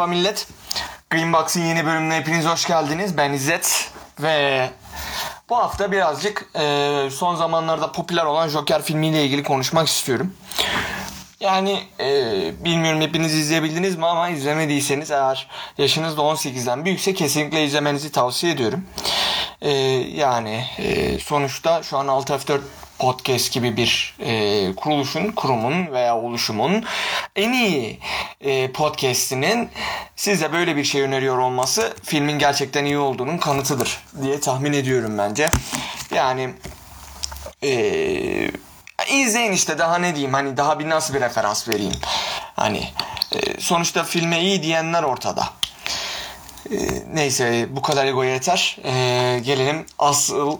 Merhaba millet. Greenbox'ın yeni bölümüne hepiniz hoş geldiniz. Ben İzzet ve bu hafta birazcık e, son zamanlarda popüler olan Joker filmiyle ilgili konuşmak istiyorum. Yani e, bilmiyorum hepiniz izleyebildiniz mi ama izlemediyseniz eğer yaşınız da 18'den büyükse kesinlikle izlemenizi tavsiye ediyorum. E, yani e, sonuçta şu an 6F4 podcast gibi bir e, kuruluşun, kurumun veya oluşumun en iyi e, podcastinin size böyle bir şey öneriyor olması filmin gerçekten iyi olduğunun kanıtıdır diye tahmin ediyorum bence. Yani eee izleyin işte daha ne diyeyim hani daha bir nasıl bir referans vereyim. Hani e, sonuçta filme iyi diyenler ortada. E, neyse bu kadar ego yeter. E, gelelim asıl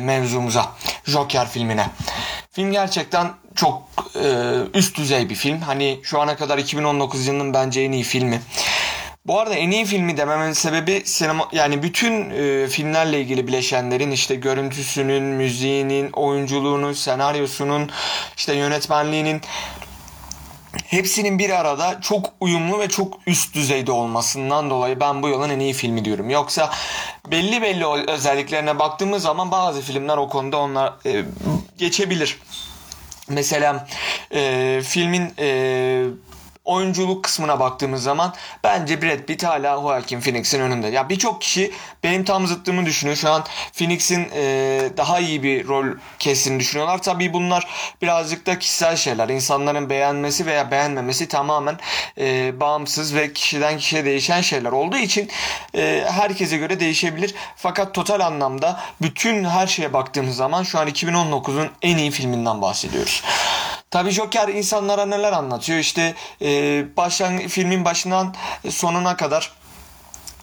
mevzumuza. Joker filmine. Film gerçekten çok üst düzey bir film. Hani şu ana kadar 2019 yılının bence en iyi filmi. Bu arada en iyi filmi dememin sebebi sinema yani bütün e, filmlerle ilgili bileşenlerin işte görüntüsünün, müziğinin, oyunculuğunun, senaryosunun, işte yönetmenliğinin hepsinin bir arada çok uyumlu ve çok üst düzeyde olmasından dolayı ben bu yılın en iyi filmi diyorum. Yoksa belli belli özelliklerine baktığımız zaman bazı filmler o konuda onlar e, geçebilir. Mesela e, filmin e, oyunculuk kısmına baktığımız zaman bence Brad Pitt hala Joaquin Phoenix'in önünde. Ya birçok kişi benim tam zıttımı düşünüyor. Şu an Phoenix'in e, daha iyi bir rol kestiğini düşünüyorlar. Tabii bunlar birazcık da kişisel şeyler. İnsanların beğenmesi veya beğenmemesi tamamen e, bağımsız ve kişiden kişiye değişen şeyler olduğu için e, herkese göre değişebilir. Fakat total anlamda bütün her şeye baktığımız zaman şu an 2019'un en iyi filminden bahsediyoruz. Tabi Joker insanlara neler anlatıyor? İşte e, başlan filmin başından sonuna kadar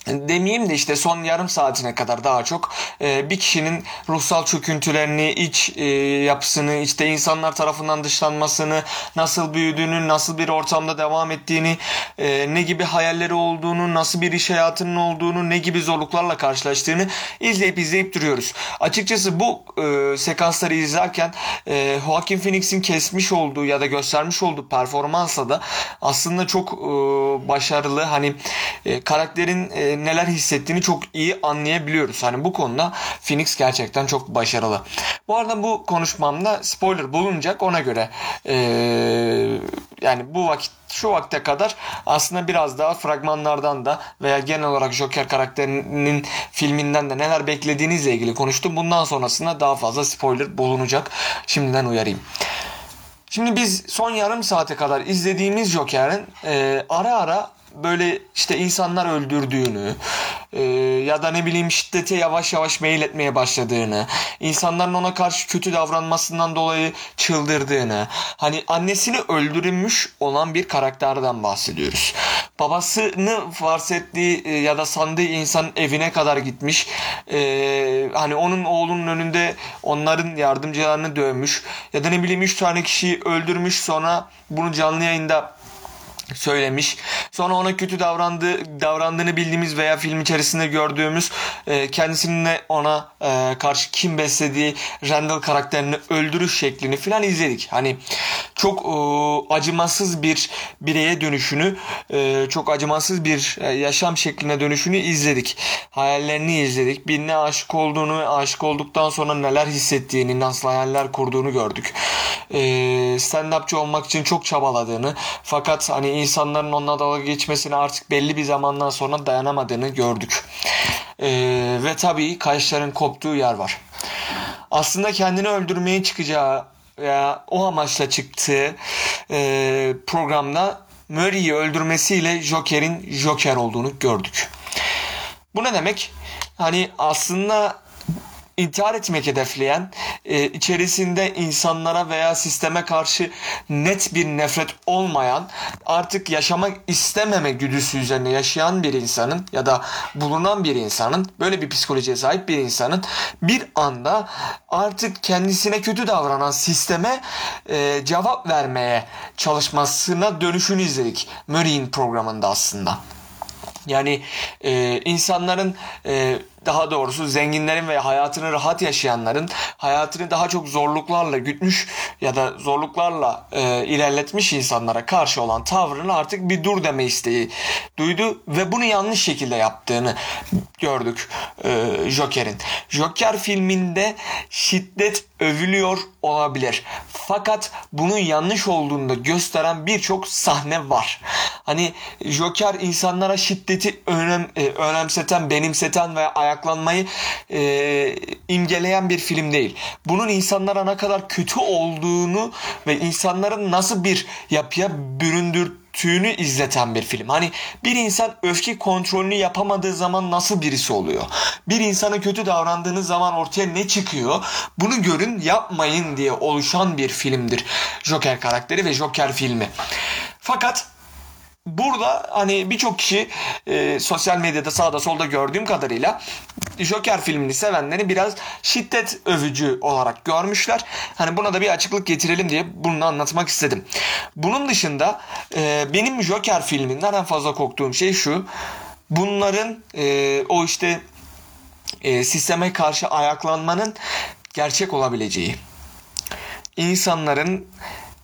demeyeyim de işte son yarım saatine kadar daha çok e, bir kişinin ruhsal çöküntülerini, iç e, yapısını, işte insanlar tarafından dışlanmasını, nasıl büyüdüğünü, nasıl bir ortamda devam ettiğini, e, ne gibi hayalleri olduğunu, nasıl bir iş hayatının olduğunu, ne gibi zorluklarla karşılaştığını izleyip izleyip duruyoruz. Açıkçası bu e, sekansları izlerken e, Joaquin Phoenix'in kesmiş olduğu ya da göstermiş olduğu performansla da aslında çok e, başarılı. Hani e, karakterin e, neler hissettiğini çok iyi anlayabiliyoruz. Hani bu konuda Phoenix gerçekten çok başarılı. Bu arada bu konuşmamda spoiler bulunacak ona göre ee, yani bu vakit şu vakte kadar aslında biraz daha fragmanlardan da veya genel olarak Joker karakterinin filminden de neler beklediğinizle ilgili konuştum. Bundan sonrasında daha fazla spoiler bulunacak. Şimdiden uyarayım. Şimdi biz son yarım saate kadar izlediğimiz Joker'in e, ara ara böyle işte insanlar öldürdüğünü e, ya da ne bileyim şiddete yavaş yavaş meyil etmeye başladığını, insanların ona karşı kötü davranmasından dolayı çıldırdığını, hani annesini öldürülmüş olan bir karakterden bahsediyoruz. Babasını farz ettiği e, ya da sandığı insan evine kadar gitmiş. E, hani onun oğlunun önünde onların yardımcılarını dövmüş ya da ne bileyim üç tane kişiyi öldürmüş sonra bunu canlı yayında söylemiş. Sonra ona kötü davrandığı davrandığını bildiğimiz veya film içerisinde gördüğümüz e, kendisine ona e, karşı kim beslediği Randall karakterini öldürüş şeklini filan izledik. Hani çok e, acımasız bir bireye dönüşünü, e, çok acımasız bir e, yaşam şekline dönüşünü izledik. Hayallerini izledik. Birine aşık olduğunu ve aşık olduktan sonra neler hissettiğini, nasıl hayaller kurduğunu gördük. E, stand-upçı olmak için çok çabaladığını fakat hani insanların onunla dalga geçmesine artık belli bir zamandan sonra dayanamadığını gördük. Ve tabii kaşların koptuğu yer var. Aslında kendini öldürmeye çıkacağı veya o amaçla çıktığı e, programda Murray'i öldürmesiyle Joker'in Joker olduğunu gördük. Bu ne demek? Hani aslında intihar etmek hedefleyen, e, içerisinde insanlara veya sisteme karşı net bir nefret olmayan, artık yaşamak istememe güdüsü üzerine yaşayan bir insanın ya da bulunan bir insanın, böyle bir psikolojiye sahip bir insanın bir anda artık kendisine kötü davranan sisteme e, cevap vermeye çalışmasına dönüşünü izledik Murray'in programında aslında. Yani e, insanların e, daha doğrusu zenginlerin ve hayatını rahat yaşayanların hayatını daha çok zorluklarla gütmüş ya da zorluklarla e, ilerletmiş insanlara karşı olan tavrını artık bir dur deme isteği duydu ve bunu yanlış şekilde yaptığını gördük e, Joker'in. Joker filminde şiddet övülüyor olabilir. Fakat bunun yanlış olduğunu da gösteren birçok sahne var. Hani Joker insanlara şiddeti önem, e, önemseten, benimseten ve ayaklanmayı e, imgeleyen bir film değil. Bunun insanlara ne kadar kötü olduğunu ve insanların nasıl bir yapıya büründür tüyünü izleten bir film. Hani bir insan öfke kontrolünü yapamadığı zaman nasıl birisi oluyor? Bir insana kötü davrandığınız zaman ortaya ne çıkıyor? Bunu görün yapmayın diye oluşan bir filmdir. Joker karakteri ve Joker filmi. Fakat burada hani birçok kişi e, sosyal medyada sağda solda gördüğüm kadarıyla Joker filmini sevenleri biraz şiddet övücü olarak görmüşler. Hani buna da bir açıklık getirelim diye bunu anlatmak istedim. Bunun dışında e, benim Joker filminden en fazla korktuğum şey şu. Bunların e, o işte e, sisteme karşı ayaklanmanın gerçek olabileceği. İnsanların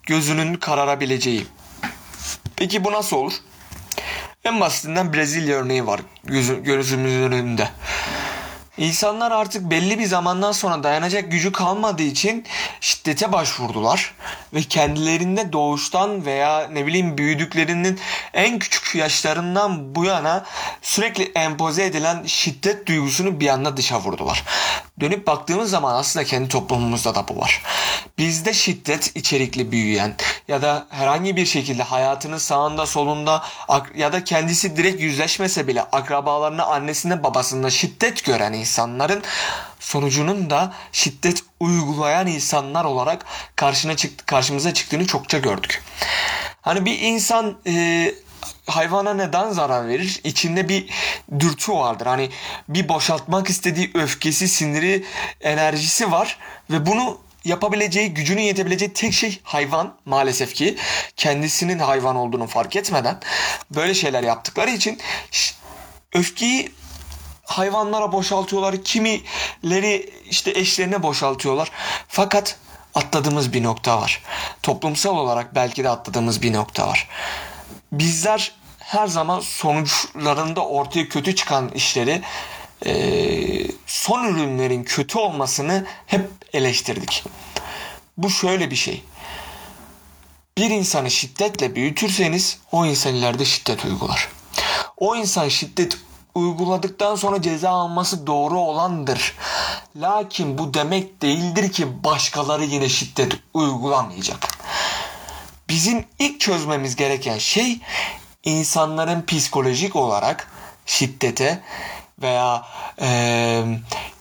gözünün kararabileceği. Peki bu nasıl olur? En basitinden Brezilya örneği var gözümüzün önünde. İnsanlar artık belli bir zamandan sonra dayanacak gücü kalmadığı için şiddete başvurdular ve kendilerinde doğuştan veya ne bileyim büyüdüklerinin en küçük yaşlarından bu yana sürekli empoze edilen şiddet duygusunu bir anda dışa vurdular. Dönüp baktığımız zaman aslında kendi toplumumuzda da bu var. Bizde şiddet içerikli büyüyen ya da herhangi bir şekilde hayatının sağında solunda ya da kendisi direkt yüzleşmese bile akrabalarına annesine babasında şiddet gören insanların sonucunun da şiddet uygulayan insanlar olarak karşına çıktı, karşımıza çıktığını çokça gördük. Hani bir insan e, hayvana neden zarar verir? İçinde bir dürtü vardır. Hani bir boşaltmak istediği öfkesi, siniri, enerjisi var ve bunu yapabileceği, gücünün yetebileceği tek şey hayvan maalesef ki kendisinin hayvan olduğunu fark etmeden böyle şeyler yaptıkları için öfkeyi hayvanlara boşaltıyorlar. Kimileri işte eşlerine boşaltıyorlar. Fakat atladığımız bir nokta var. Toplumsal olarak belki de atladığımız bir nokta var. Bizler her zaman sonuçlarında ortaya kötü çıkan işleri e, son ürünlerin kötü olmasını hep eleştirdik. Bu şöyle bir şey. Bir insanı şiddetle büyütürseniz o insan ileride şiddet uygular. O insan şiddet uyguladıktan sonra ceza alması doğru olandır. Lakin bu demek değildir ki başkaları yine şiddet uygulamayacak. Bizim ilk çözmemiz gereken şey insanların psikolojik olarak şiddete veya e,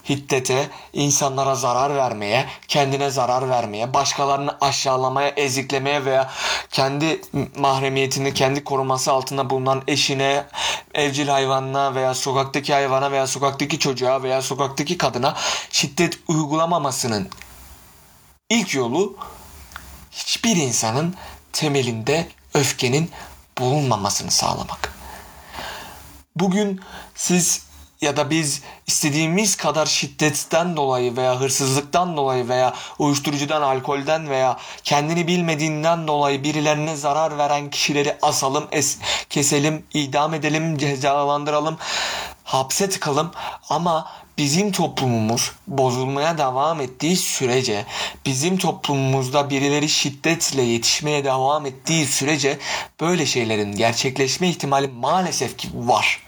hiddete, insanlara zarar vermeye, kendine zarar vermeye, başkalarını aşağılamaya, eziklemeye veya kendi mahremiyetini, kendi koruması altında bulunan eşine, evcil hayvanına veya sokaktaki hayvana veya sokaktaki çocuğa veya sokaktaki kadına şiddet uygulamamasının ilk yolu hiçbir insanın temelinde öfkenin bulunmamasını sağlamak. Bugün siz ya da biz istediğimiz kadar şiddetten dolayı veya hırsızlıktan dolayı veya uyuşturucudan, alkolden veya kendini bilmediğinden dolayı birilerine zarar veren kişileri asalım, es keselim, idam edelim, cezalandıralım, hapse tıkalım. Ama bizim toplumumuz bozulmaya devam ettiği sürece, bizim toplumumuzda birileri şiddetle yetişmeye devam ettiği sürece böyle şeylerin gerçekleşme ihtimali maalesef ki var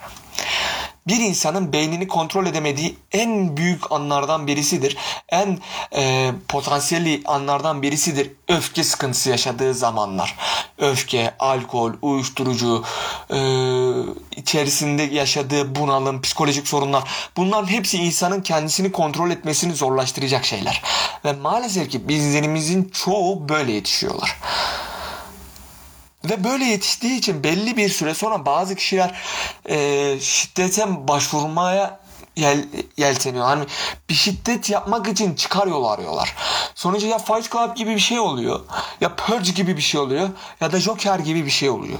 bir insanın beynini kontrol edemediği en büyük anlardan birisidir. En e, potansiyelli anlardan birisidir öfke sıkıntısı yaşadığı zamanlar. Öfke, alkol, uyuşturucu, e, içerisinde yaşadığı bunalım, psikolojik sorunlar bunların hepsi insanın kendisini kontrol etmesini zorlaştıracak şeyler. Ve maalesef ki bizlerimizin çoğu böyle yetişiyorlar. Ve böyle yetiştiği için belli bir süre sonra bazı kişiler e, şiddete başvurmaya yel, yelteniyor. Hani bir şiddet yapmak için çıkar yol arıyorlar. Sonucu ya Fight Club gibi bir şey oluyor. Ya Purge gibi bir şey oluyor. Ya da Joker gibi bir şey oluyor.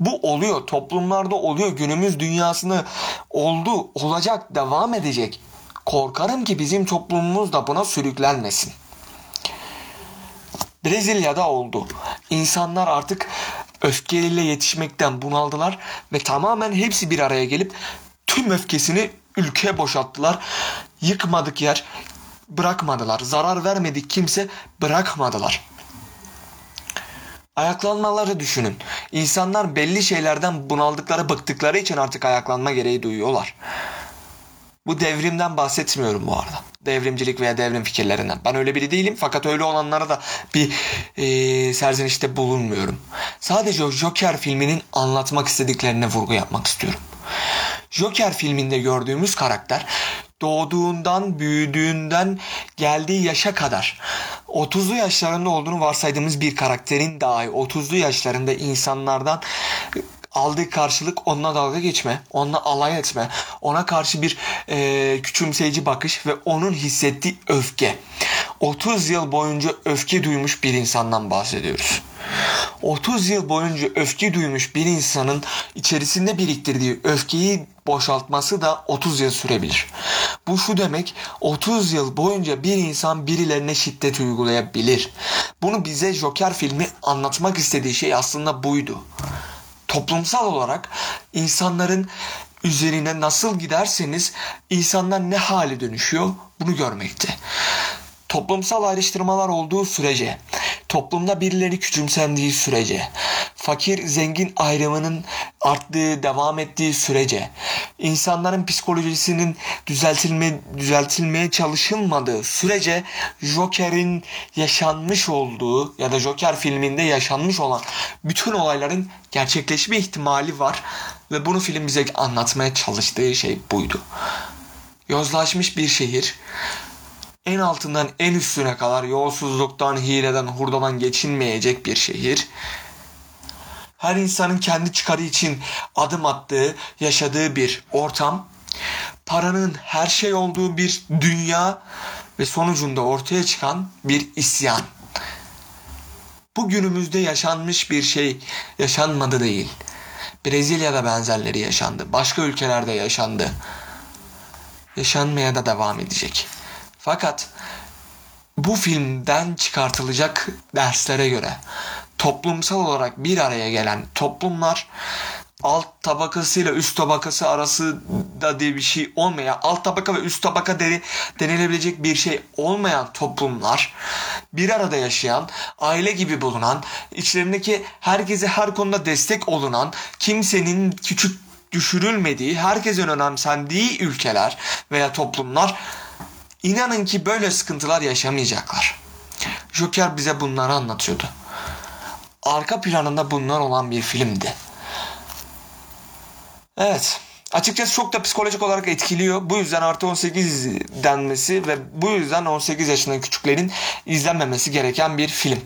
Bu oluyor. Toplumlarda oluyor. Günümüz dünyasında oldu. Olacak. Devam edecek. Korkarım ki bizim toplumumuz da buna sürüklenmesin. Brezilya'da oldu. İnsanlar artık öfkeyle yetişmekten bunaldılar ve tamamen hepsi bir araya gelip tüm öfkesini ülkeye boşalttılar. Yıkmadık yer bırakmadılar. Zarar vermedik kimse bırakmadılar. Ayaklanmaları düşünün. İnsanlar belli şeylerden bunaldıkları, bıktıkları için artık ayaklanma gereği duyuyorlar. Bu devrimden bahsetmiyorum bu arada. Devrimcilik veya devrim fikirlerinden. Ben öyle biri değilim fakat öyle olanlara da bir e, serzenişte bulunmuyorum. Sadece o Joker filminin anlatmak istediklerine vurgu yapmak istiyorum. Joker filminde gördüğümüz karakter doğduğundan, büyüdüğünden geldiği yaşa kadar 30'lu yaşlarında olduğunu varsaydığımız bir karakterin dahi 30'lu yaşlarında insanlardan aldığı karşılık onunla dalga geçme, onunla alay etme, ona karşı bir e, küçümseyici bakış ve onun hissettiği öfke. 30 yıl boyunca öfke duymuş bir insandan bahsediyoruz. 30 yıl boyunca öfke duymuş bir insanın içerisinde biriktirdiği öfkeyi boşaltması da 30 yıl sürebilir. Bu şu demek 30 yıl boyunca bir insan birilerine şiddet uygulayabilir. Bunu bize Joker filmi anlatmak istediği şey aslında buydu. Toplumsal olarak insanların üzerine nasıl giderseniz insanlar ne hale dönüşüyor bunu görmekte. Toplumsal ayrıştırmalar olduğu sürece, toplumda birileri küçümsendiği sürece, fakir zengin ayrımının arttığı, devam ettiği sürece, insanların psikolojisinin düzeltilme, düzeltilmeye çalışılmadığı sürece Joker'in yaşanmış olduğu ya da Joker filminde yaşanmış olan bütün olayların gerçekleşme ihtimali var ve bunu film bize anlatmaya çalıştığı şey buydu. Yozlaşmış bir şehir, en altından en üstüne kadar yolsuzluktan, hileden, hurdadan geçinmeyecek bir şehir. Her insanın kendi çıkarı için adım attığı, yaşadığı bir ortam. Paranın her şey olduğu bir dünya ve sonucunda ortaya çıkan bir isyan. Bu günümüzde yaşanmış bir şey yaşanmadı değil. Brezilya'da benzerleri yaşandı. Başka ülkelerde yaşandı. Yaşanmaya da devam edecek. Fakat bu filmden çıkartılacak derslere göre toplumsal olarak bir araya gelen toplumlar alt tabakasıyla üst tabakası arası da diye bir şey olmayan alt tabaka ve üst tabaka deri, denilebilecek bir şey olmayan toplumlar bir arada yaşayan aile gibi bulunan içlerindeki herkese her konuda destek olunan kimsenin küçük düşürülmediği herkesin önemsendiği ülkeler veya toplumlar İnanın ki böyle sıkıntılar yaşamayacaklar. Joker bize bunları anlatıyordu. Arka planında bunlar olan bir filmdi. Evet. Açıkçası çok da psikolojik olarak etkiliyor. Bu yüzden artı 18 denmesi ve bu yüzden 18 yaşındaki küçüklerin izlenmemesi gereken bir film.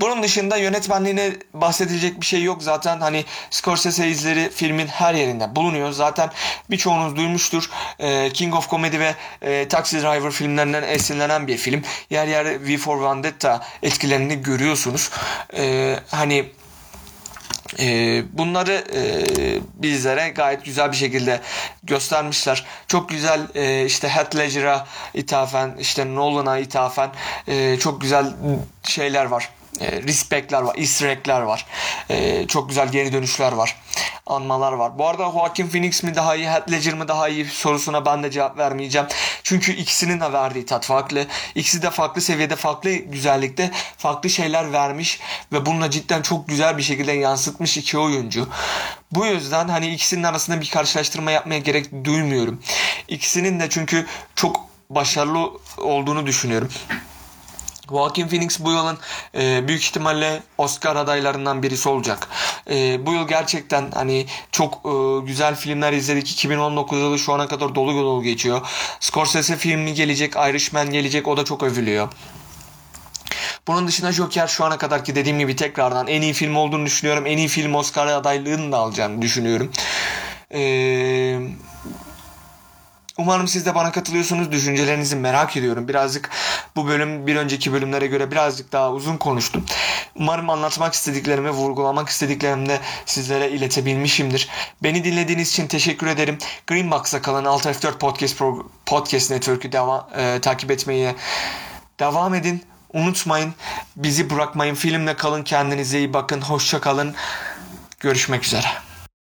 Bunun dışında yönetmenliğine bahsedilecek bir şey yok. Zaten hani Scorsese izleri filmin her yerinde bulunuyor. Zaten birçoğunuz duymuştur. E, King of Comedy ve e, Taxi Driver filmlerinden esinlenen bir film. Yer yer V for Vendetta etkilerini görüyorsunuz. E, hani e, bunları e, bizlere gayet güzel bir şekilde göstermişler. Çok güzel işte Heath Ledger'a ithafen, işte Nolan'a ithafen çok güzel şeyler var e, respectler var, easter var. E, çok güzel geri dönüşler var. Anmalar var. Bu arada Joaquin Phoenix mi daha iyi, Heath Ledger mi daha iyi sorusuna ben de cevap vermeyeceğim. Çünkü ikisinin de verdiği tat farklı. İkisi de farklı seviyede, farklı güzellikte farklı şeyler vermiş ve bununla cidden çok güzel bir şekilde yansıtmış iki oyuncu. Bu yüzden hani ikisinin arasında bir karşılaştırma yapmaya gerek duymuyorum. İkisinin de çünkü çok başarılı olduğunu düşünüyorum. Joaquin Phoenix bu yılın e, büyük ihtimalle Oscar adaylarından birisi olacak. E, bu yıl gerçekten hani çok e, güzel filmler izledik. 2019 yılı şu ana kadar dolu dolu geçiyor. Scorsese filmi gelecek, Irishman gelecek. O da çok övülüyor. Bunun dışında Joker şu ana kadarki dediğim gibi tekrardan en iyi film olduğunu düşünüyorum. En iyi film Oscar adaylığını da alacağını düşünüyorum. Eee Umarım siz de bana katılıyorsunuz. Düşüncelerinizi merak ediyorum. Birazcık bu bölüm bir önceki bölümlere göre birazcık daha uzun konuştum. Umarım anlatmak istediklerimi, vurgulamak istediklerimi de sizlere iletebilmişimdir. Beni dinlediğiniz için teşekkür ederim. Greenbox'a kalan Alt F4 Podcast, Pro, Podcast Network'ü devam, e, takip etmeye devam edin. Unutmayın bizi bırakmayın. Filmle kalın kendinize iyi bakın. Hoşça kalın. Görüşmek üzere.